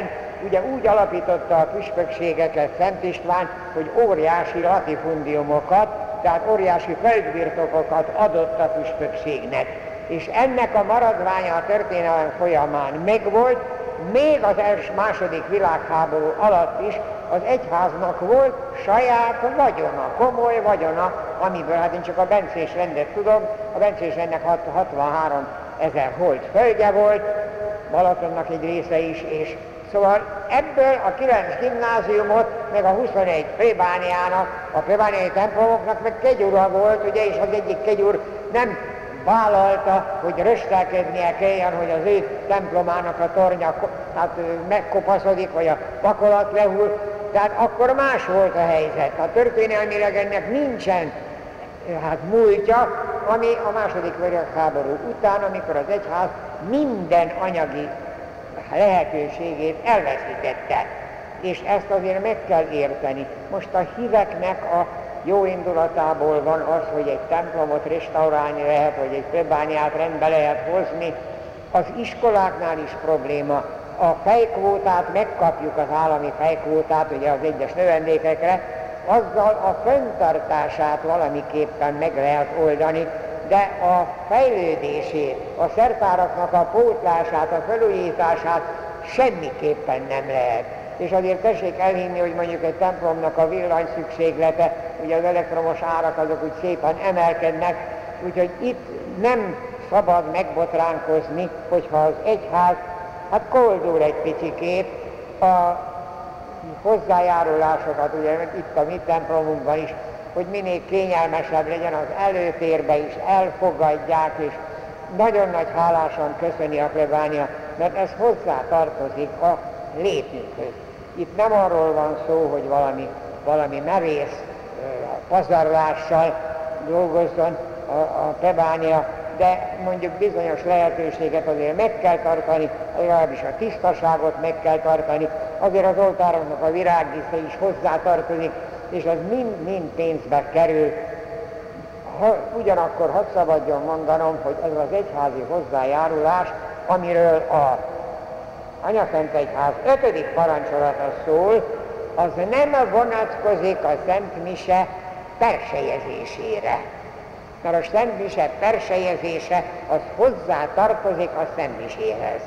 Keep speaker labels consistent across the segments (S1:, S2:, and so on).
S1: idejében ugye úgy alapította a püspökségeket Szent István, hogy óriási latifundiumokat, tehát óriási földbirtokokat adott a püspökségnek. És ennek a maradványa a történelem folyamán megvolt, még az első második világháború alatt is az egyháznak volt saját vagyona, komoly vagyona, amiből hát én csak a Bencés rendet tudom, a Bencés rendnek 63 ezer holt földje volt, Balatonnak egy része is, és Szóval ebből a 9 gimnáziumot, meg a 21 plébániának, a plébániai templomoknak meg kegyura volt, ugye, és az egyik kegyur nem vállalta, hogy röstelkednie kelljen, hogy az ő templomának a tornya hát, megkopaszodik, vagy a pakolat lehull, tehát akkor más volt a helyzet. A történelmileg ennek nincsen hát múltja, ami a második világháború után, amikor az egyház minden anyagi lehetőségét elveszítette. És ezt azért meg kell érteni. Most a híveknek a jó indulatából van az, hogy egy templomot restaurálni lehet, vagy egy plebániát rendbe lehet hozni. Az iskoláknál is probléma. A fejkvótát megkapjuk, az állami fejkvótát, ugye az egyes növendékekre, azzal a fenntartását valamiképpen meg lehet oldani, de a fejlődését, a szertáraknak a pótlását, a felújítását semmiképpen nem lehet. És azért tessék elhinni, hogy mondjuk egy templomnak a villany szükséglete, ugye az elektromos árak azok úgy szépen emelkednek, úgyhogy itt nem szabad megbotránkozni, hogyha az egyház hát koldul egy picikét a hozzájárulásokat, ugye itt a mi templomunkban is hogy minél kényelmesebb legyen az előtérbe is, elfogadják, és nagyon nagy hálásan köszöni a plebánia, mert ez hozzá tartozik a létünkhöz. Itt nem arról van szó, hogy valami, valami merész pazarlással dolgozzon a, a plebánia, de mondjuk bizonyos lehetőséget azért meg kell tartani, legalábbis a tisztaságot meg kell tartani, azért az oltároknak a virágdísze is hozzá tartozik, és az mind-mind pénzbe kerül. Ha, ugyanakkor hadd szabadjon mondanom, hogy ez az egyházi hozzájárulás, amiről a Anyaszent Egyház ötödik parancsolata szól, az nem vonatkozik a Szent Mise persejezésére. Mert a Szent Mise persejezése az hozzá tartozik a Szent Miséhez.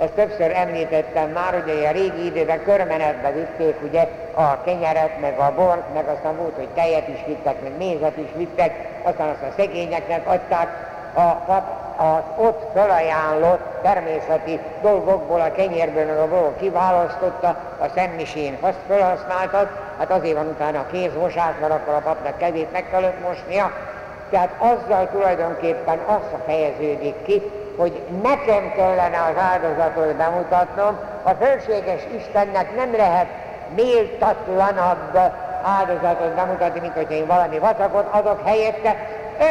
S1: Ezt többször említettem már, hogy a régi időben körmenetbe vitték ugye a kenyeret, meg a bort, meg aztán volt, hogy tejet is vittek, meg mézet is vittek, aztán azt a szegényeknek adták, a pap az ott felajánlott természeti dolgokból, a kenyérből, a borból kiválasztotta, a szemmisén azt felhasználtat, hát azért van utána a kézmosás, mert akkor a papnak kezét meg kellett mosnia, tehát azzal tulajdonképpen az fejeződik ki, hogy nekem kellene az áldozatot bemutatnom, a fölséges Istennek nem lehet méltatlanabb áldozatot bemutatni, mint hogyha én valami vacakot adok helyette,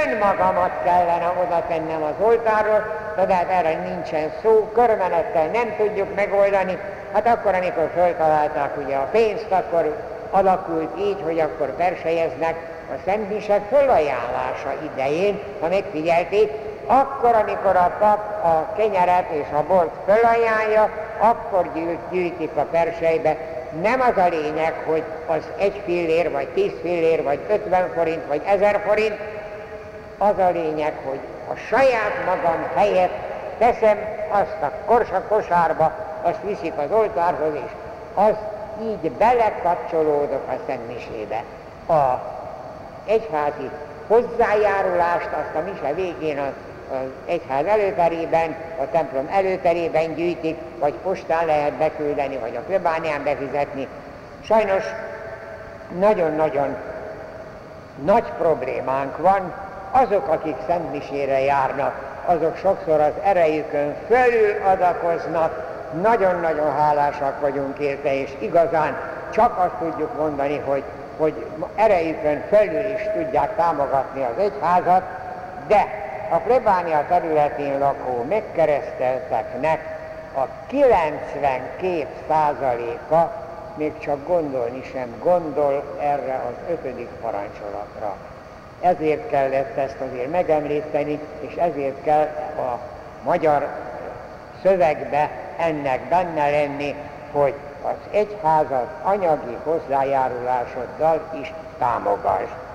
S1: önmagamat kellene oda tennem az oltáról, de hát erre nincsen szó, körmenettel nem tudjuk megoldani. Hát akkor, amikor föltalálták ugye a pénzt, akkor alakult így, hogy akkor persejeznek a szentmisek fölajánlása idején, ha megfigyelték, akkor, amikor a pap a kenyeret és a bort fölajánlja, akkor gyűjtik a persejbe. Nem az a lényeg, hogy az egy fillér, vagy tíz fillér, vagy ötven forint, vagy ezer forint, az a lényeg, hogy a saját magam helyett teszem azt a korsa kosárba, azt viszik az oltárhoz, és az így belekapcsolódok a szentmisébe. A egyházi hozzájárulást azt a mise végén az az egyház előterében, a templom előterében gyűjtik, vagy postán lehet beküldeni, vagy a plebánián befizetni. Sajnos nagyon-nagyon nagy problémánk van, azok, akik szentmisére járnak, azok sokszor az erejükön fölül adakoznak, nagyon-nagyon hálásak vagyunk érte, és igazán csak azt tudjuk mondani, hogy, hogy erejükön fölül is tudják támogatni az egyházat, de a plebánia területén lakó megkeresztelteknek a 92 százaléka még csak gondolni sem gondol erre az ötödik parancsolatra. Ezért kellett ezt azért megemlíteni, és ezért kell a magyar szövegbe ennek benne lenni, hogy az egyházat anyagi hozzájárulásoddal is támogasd.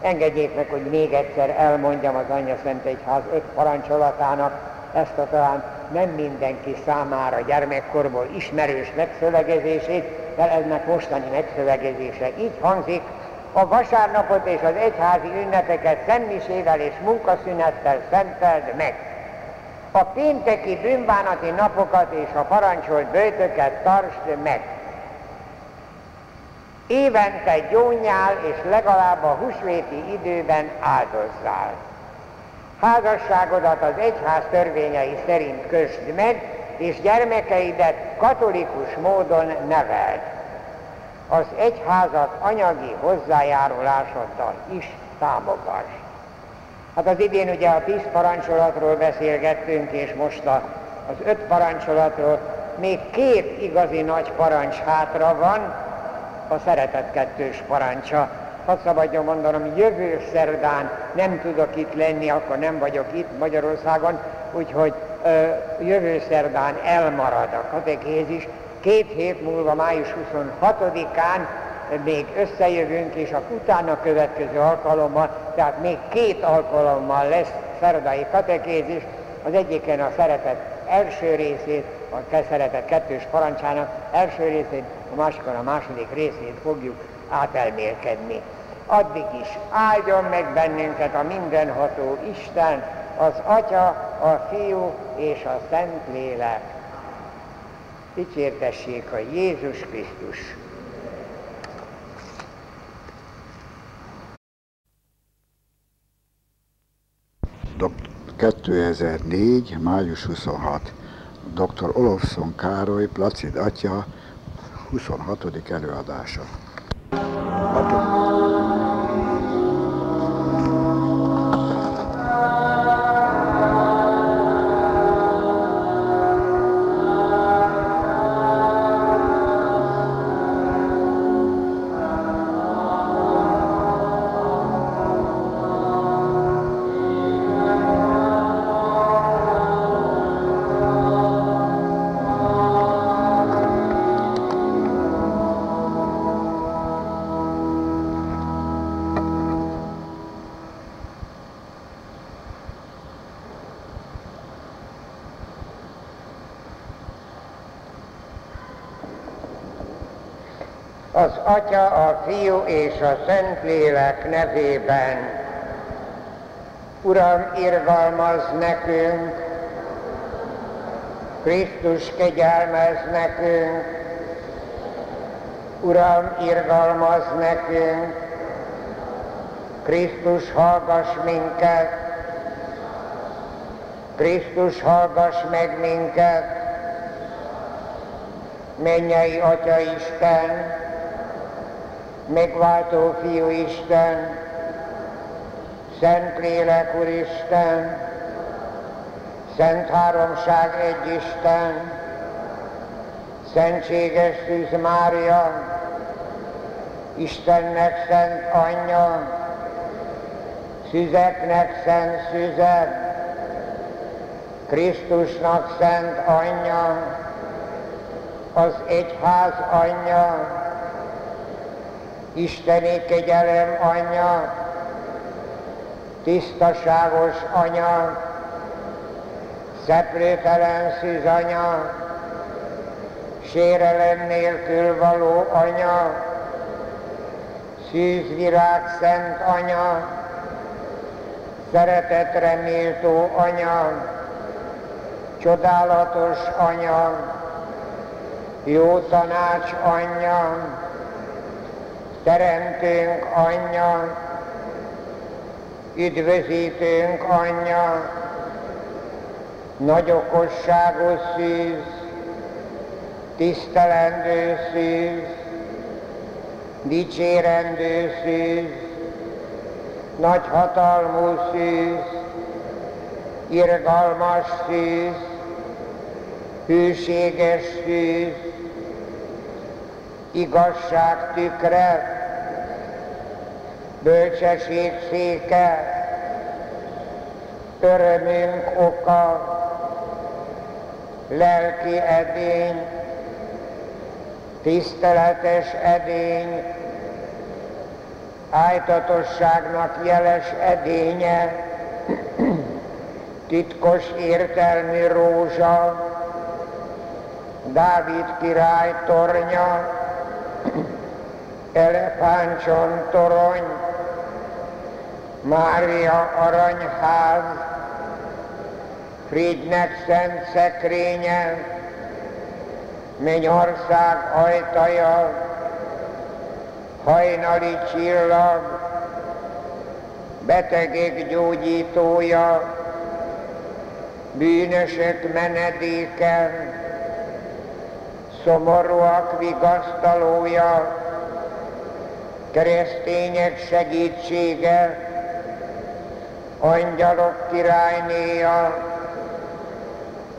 S1: Engedjék meg, hogy még egyszer elmondjam az Anya Szent Egyház öt parancsolatának ezt a talán nem mindenki számára gyermekkorból ismerős megszövegezését, de ennek mostani megszövegezése így hangzik, a vasárnapot és az egyházi ünnepeket szentmisével és munkaszünettel szenteld meg. A pénteki bűnbánati napokat és a parancsolt bőtöket tartsd meg. Évente gyónyál és legalább a húsvéti időben áldozzál. Házasságodat az egyház törvényei szerint kösd meg, és gyermekeidet katolikus módon neveld. Az egyházat anyagi hozzájárulásoddal is támogass. Hát az idén ugye a tíz parancsolatról beszélgettünk, és most a, az öt parancsolatról még két igazi nagy parancs hátra van, a szeretet kettős parancsa, hadd szabadjon mondanom, jövő szerdán nem tudok itt lenni, akkor nem vagyok itt Magyarországon, úgyhogy ö, jövő szerdán elmarad a katekézis. Két hét múlva, május 26-án még összejövünk, és a utána következő alkalommal, tehát még két alkalommal lesz szerdai katekézis, az egyiken a szeretet első részét, a szeretet kettős parancsának első részét, a másikon a második részét fogjuk átelmélkedni addig is áldjon meg bennünket a mindenható Isten, az Atya, a Fiú és a Szentlélek. Dicsértessék a Jézus Krisztus!
S2: Dok 2004. május 26. Dr. Olofsson Károly, Placid Atya, 26. előadása. Hatok.
S1: Atya, a Fiú és a Szentlélek nevében. Uram, irgalmaz nekünk, Krisztus kegyelmez nekünk, Uram, irgalmaz nekünk, Krisztus hallgass minket, Krisztus hallgass meg minket, mennyei Atya Isten, megváltó Fiú Isten, Szentlélek Isten, Szent Háromság egy Isten, Szentséges Szűz Mária, Istennek szent anyja, szüzeknek szent szüzek, Krisztusnak szent anyja, az egyház anyja, Isteni kegyelem anyja, tisztaságos anya, szeplőtelen szűz anya, sérelem nélkül való anya, szűzvirág szent anya, szeretetre méltó anya, csodálatos anya, jó tanács anyja, Teremtőnk anyja, üdvözítőnk anyja, nagy okosságú szűz, tisztelendő szűz, dicsérendő szűz, nagy hatalmú szűz, irgalmas szűz, hűséges szűz, igazság tükre, bölcsesség széke, örömünk oka, lelki edény, tiszteletes edény, ájtatosságnak jeles edénye, titkos értelmű rózsa, Dávid király tornya, elefántson torony, Mária aranyház, Friednek szent szekrénye, Mennyország ajtaja, hajnali csillag, betegek gyógyítója, bűnösök menedéke, szomorúak vigasztalója, keresztények segítsége, angyalok királynéja,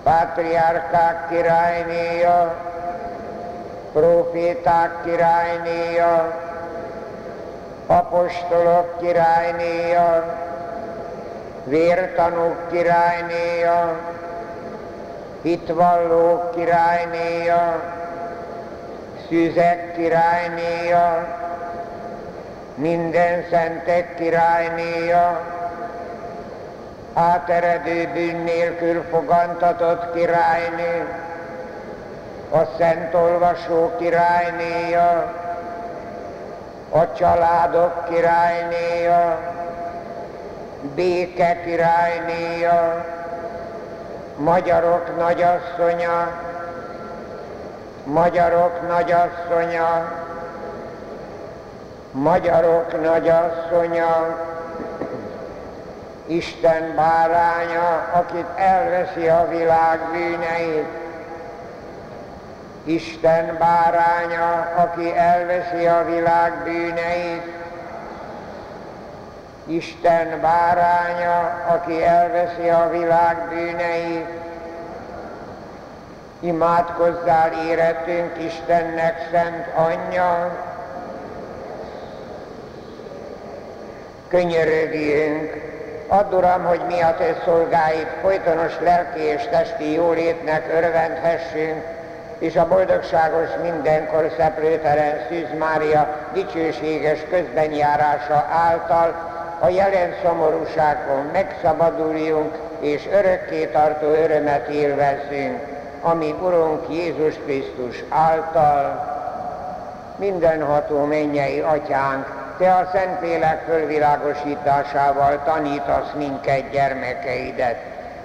S1: pátriárkák királynéja, proféták királynéja, apostolok királynéja, vértanúk királynéja, hitvallók királynéja, szüzek királynéja, minden szentek királynéja, áteredő bűn nélkül fogantatott királynő, a szent olvasó királynéja, a családok királynéja, béke királynéja, magyarok nagyasszonya, magyarok nagyasszonya, magyarok nagyasszonya, Isten báránya, akit elveszi a világ bűneit, Isten báránya, aki elveszi a világ bűneit, Isten báránya, aki elveszi a világ bűneit, imádkozzál éretünk Istennek szent anyja, könyörögjünk, add Uram, hogy mi a Te szolgáid folytonos lelki és testi jólétnek örvendhessünk, és a boldogságos mindenkor szeplőtelen Szűz Mária dicsőséges közbenjárása által a jelen szomorúságon megszabaduljunk, és örökké tartó örömet élvezzünk, ami Urunk Jézus Krisztus által. Mindenható mennyei atyánk, te a Szentlélek fölvilágosításával tanítasz minket gyermekeidet.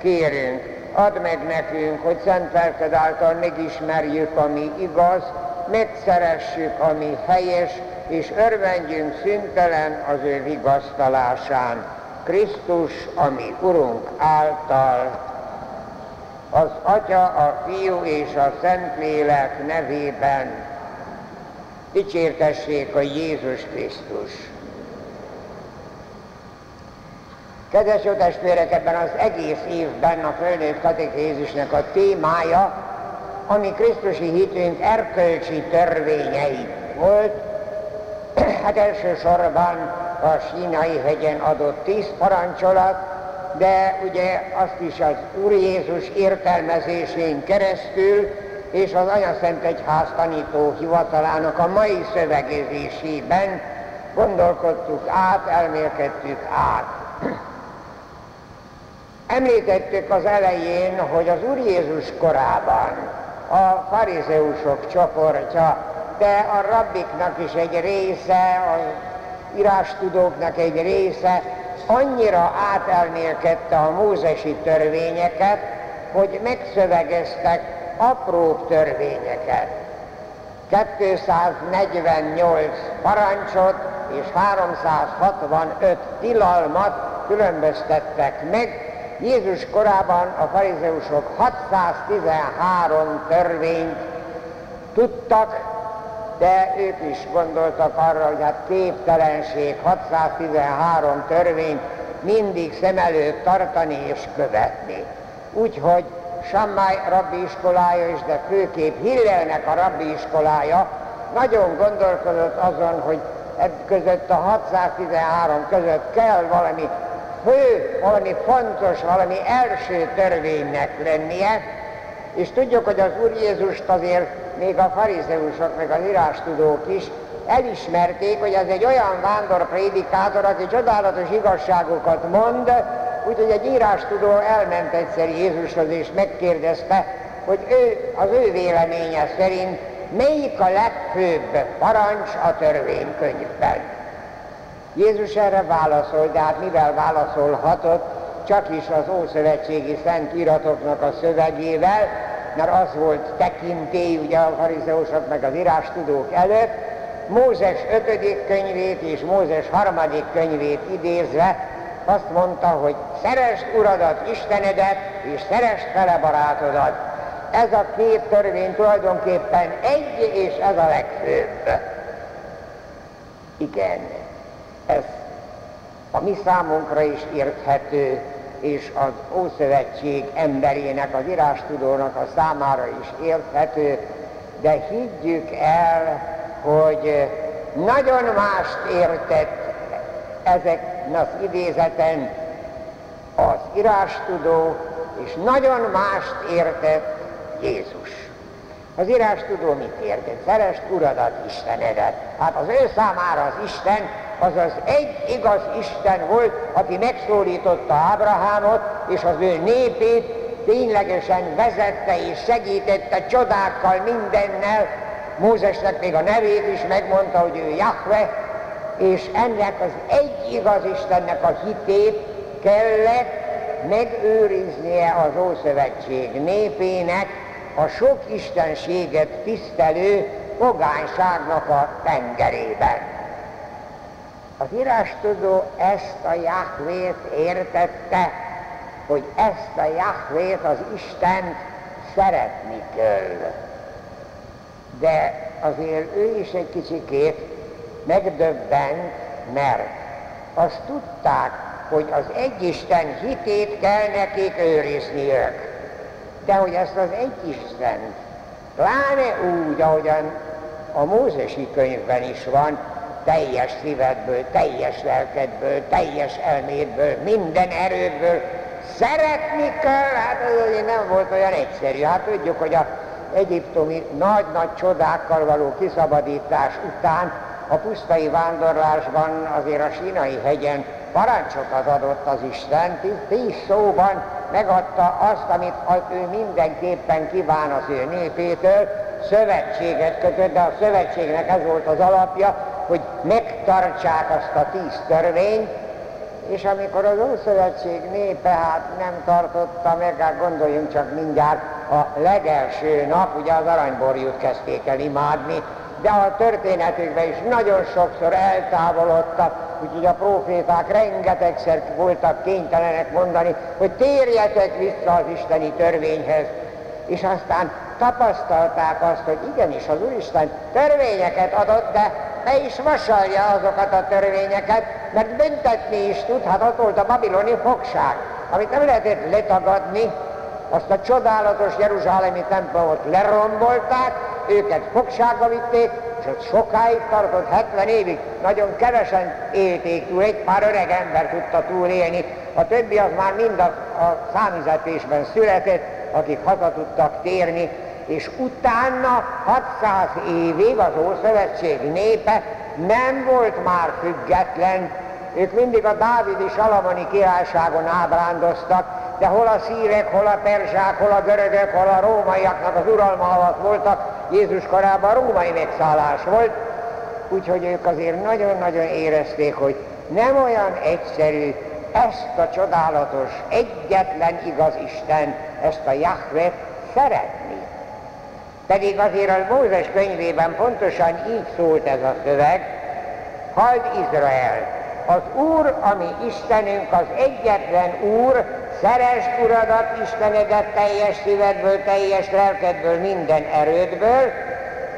S1: Kérünk, add meg nekünk, hogy szent lelked által megismerjük, ami igaz, megszeressük, ami helyes, és örvendjünk szüntelen az ő vigasztalásán. Krisztus, ami Urunk által, az Atya, a Fiú és a Szentlélek nevében dicsértessék a Jézus Krisztus. Kedves jó testvérek, ebben az egész évben a fölnőtt katekézisnek a témája, ami Krisztusi hitünk erkölcsi törvényei volt, hát elsősorban a sínai hegyen adott tíz parancsolat, de ugye azt is az Úr Jézus értelmezésén keresztül és az Szent Egyház tanító hivatalának a mai szövegezésében gondolkodtuk át, elmélkedtük át. Említettük az elején, hogy az Úr Jézus korában a farizeusok csoportja, de a rabbiknak is egy része, az írástudóknak egy része annyira átelmélkedte a mózesi törvényeket, hogy megszövegeztek apró törvényeket. 248 parancsot és 365 tilalmat különböztettek meg. Jézus korában a farizeusok 613 törvényt tudtak, de ők is gondoltak arra, hogy hát képtelenség 613 törvényt mindig szem előtt tartani és követni. Úgyhogy Sammai rabbi iskolája is, de főképp Hillelnek a rabbi iskolája nagyon gondolkodott azon, hogy ebb között a 613 között kell valami fő, valami fontos, valami első törvénynek lennie, és tudjuk, hogy az Úr Jézust azért még a farizeusok, meg az írástudók is elismerték, hogy ez egy olyan vándor prédikátor, aki csodálatos igazságokat mond, úgyhogy egy írástudó elment egyszer Jézushoz és megkérdezte, hogy ő, az ő véleménye szerint melyik a legfőbb parancs a törvénykönyvben. Jézus erre válaszol, de hát mivel válaszolhatott, csak is az Ószövetségi Szent Iratoknak a szövegével, mert az volt tekintély ugye a farizeusok meg az írástudók előtt, Mózes 5. könyvét és Mózes 3. könyvét idézve azt mondta, hogy szeresd Uradat, Istenedet, és szeresd fele barátodat. Ez a két törvény tulajdonképpen egy, és ez a legfőbb. Igen, ez a mi számunkra is érthető, és az Ószövetség emberének, az írástudónak a számára is érthető, de higgyük el, hogy nagyon mást értett ezek az idézeten az írástudó, és nagyon mást értett Jézus. Az írástudó mit értett? Szerest Uradat, Istenedet. Hát az ő számára az Isten az az egy igaz Isten volt, aki megszólította Ábrahámot, és az ő népét ténylegesen vezette és segítette csodákkal, mindennel. Mózesnek még a nevét is megmondta, hogy ő Jahve, és ennek az egy igaz Istennek a hitét kellett megőriznie az Ószövetség népének a sok istenséget tisztelő pogányságnak a tengerében. Az írástudó ezt a Jahvét értette, hogy ezt a Jahvét, az Istent szeretni kell. De azért ő is egy kicsikét megdöbbent, mert azt tudták, hogy az egyisten hitét kell nekik őrizniük. De hogy ezt az egyisten, pláne úgy, ahogyan a Mózesi könyvben is van, teljes szívedből, teljes lelkedből, teljes elmédből, minden erődből szeretni kell, hát ez nem volt olyan egyszerű. Hát tudjuk, hogy a egyiptomi nagy-nagy csodákkal való kiszabadítás után a pusztai vándorlásban azért a sínai hegyen parancsokat adott az Isten, tíz szóban megadta azt, amit ő mindenképpen kíván az ő népétől, szövetséget kötött, de a szövetségnek ez volt az alapja, hogy megtartsák azt a tíz törvényt, és amikor az Ószövetség népe hát nem tartotta meg, hát gondoljunk csak mindjárt a legelső nap, ugye az aranyborjút kezdték el imádni, de a történetükben is nagyon sokszor eltávolodtak, úgyhogy a proféták rengetegszer voltak kénytelenek mondani, hogy térjetek vissza az isteni törvényhez. És aztán tapasztalták azt, hogy igenis az Úristen törvényeket adott, de ne is vasalja azokat a törvényeket, mert büntetni is tud, hát ott volt a babiloni fogság, amit nem lehetett letagadni, azt a csodálatos Jeruzsálemi templomot lerombolták, őket fogságba vitték, és ott sokáig tartott, 70 évig, nagyon kevesen élték túl, egy pár öreg ember tudta túlélni, a többi az már mind a, a számüzetésben született, akik haza tudtak térni, és utána 600 évig az Ószövetség népe nem volt már független, ők mindig a Dávidi Salamoni királyságon ábrándoztak, de hol a szírek, hol a perzsák, hol a görögök, hol a rómaiaknak az uralma alatt voltak, Jézus korában római megszállás volt, úgyhogy ők azért nagyon-nagyon érezték, hogy nem olyan egyszerű ezt a csodálatos, egyetlen igaz Isten, ezt a Jahvet szeretni. Pedig azért a Mózes könyvében pontosan így szólt ez a szöveg, Halld Izrael, az Úr, ami Istenünk, az egyetlen Úr, Szeresd Uradat, Istenedet teljes szívedből, teljes lelkedből, minden erődből,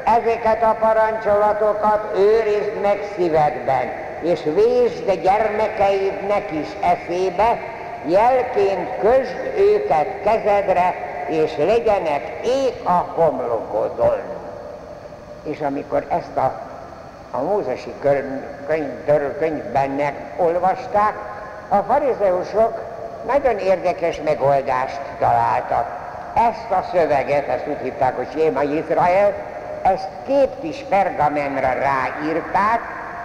S1: ezeket a parancsolatokat őrizd meg szívedben, és vésd gyermekeidnek is eszébe, jelként közd őket kezedre, és legyenek ég a homlokodon. És amikor ezt a, a Mózesi könyv, könyvben olvasták, a farizeusok nagyon érdekes megoldást találtak. ezt a szöveget, ezt úgy hívták, hogy Séma Izrael, ezt két kis pergamenre ráírták,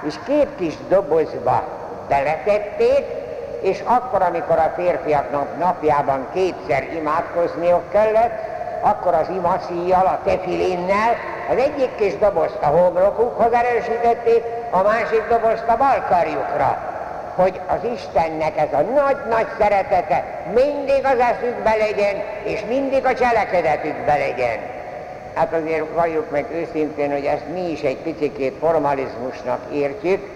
S1: és két kis dobozba beletették, és akkor, amikor a férfiaknak napjában kétszer imádkozniuk kellett, akkor az imaszíjjal, a tefilinnel az egyik kis dobozt a homlokukhoz erősítették, a másik dobozt a balkarjukra, hogy az Istennek ez a nagy-nagy szeretete mindig az eszükbe legyen, és mindig a cselekedetükbe legyen. Hát azért valljuk meg őszintén, hogy ezt mi is egy picikét formalizmusnak értjük,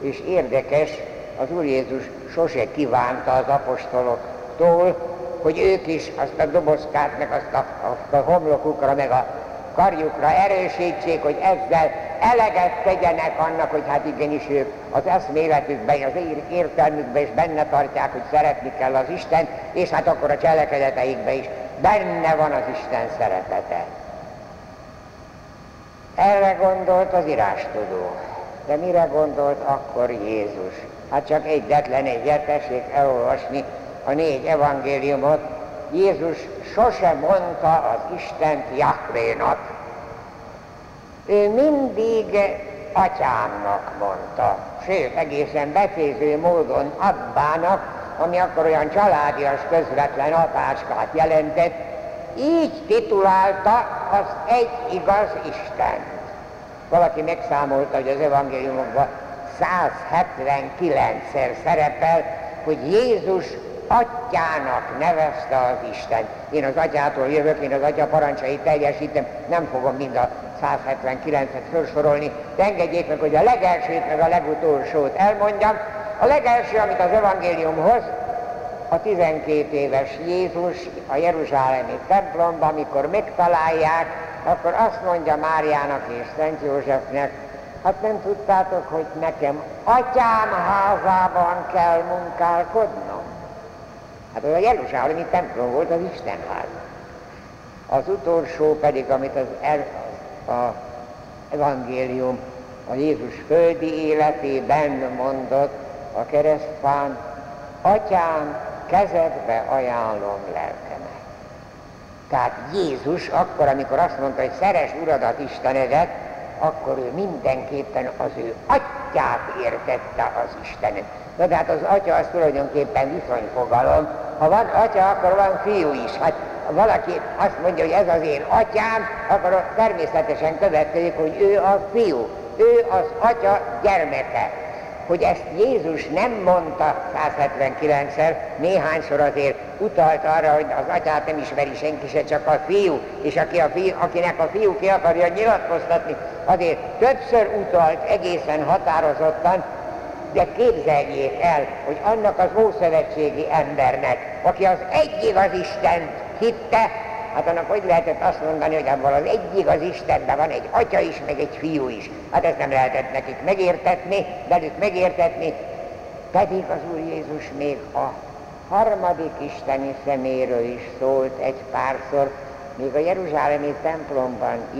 S1: és érdekes, az Úr Jézus sose kívánta az apostoloktól, hogy ők is azt a dobozkát, meg azt a, azt a homlokukra, meg a karjukra erősítsék, hogy ezzel eleget tegyenek annak, hogy hát igenis ők az eszméletükben, az értelmükben is benne tartják, hogy szeretni kell az Isten, és hát akkor a cselekedeteikben is benne van az Isten szeretete. Erre gondolt az írástudó. De mire gondolt akkor Jézus? Hát csak egyetlen egyet tessék elolvasni a négy evangéliumot. Jézus sose mondta az Istent Jahvénak. Ő mindig atyámnak mondta, sőt egészen beféző módon abbának, ami akkor olyan családias, közvetlen apáskát jelentett, így titulálta az egy igaz Isten. Valaki megszámolta, hogy az evangéliumokban 179-szer szerepel, hogy Jézus atyának nevezte az Isten. Én az atyától jövök, én az atya parancsait teljesítem, nem fogom mind a 179-et felsorolni, de engedjék meg, hogy a legelsőt meg a legutolsót elmondjam. A legelső, amit az evangélium hoz, a 12 éves Jézus a Jeruzsálemi templomban, amikor megtalálják, akkor azt mondja Máriának és Szent Józsefnek, hát nem tudtátok, hogy nekem atyám házában kell munkálkodnom? Hát az a Jeruzsálemi templom volt az Istenház. Az utolsó pedig, amit az el, a evangélium a Jézus földi életében mondott a keresztfán, Atyám, kezedbe ajánlom lelkemet. Tehát Jézus akkor, amikor azt mondta, hogy szeres uradat Istenedet, akkor ő mindenképpen az ő atyát értette az Istenet. Na de hát az atya az tulajdonképpen viszonyfogalom. Ha van atya, akkor van fiú is. Hát valaki azt mondja, hogy ez az én atyám, akkor természetesen következik, hogy ő a fiú. Ő az atya gyermeke hogy ezt Jézus nem mondta 179-szer, néhányszor azért utalt arra, hogy az atyát nem ismeri senki se, csak a fiú, és aki a fiú, akinek a fiú ki akarja nyilatkoztatni, azért többször utalt egészen határozottan, de képzeljék el, hogy annak az ószövetségi embernek, aki az egyik az Isten hitte, Hát annak hogy lehetett azt mondani, hogy abban az egyik az Istenben van egy atya is, meg egy fiú is. Hát ezt nem lehetett nekik megértetni, velük megértetni, pedig az Úr Jézus még a harmadik isteni szeméről is szólt egy párszor, még a Jeruzsálemi templomban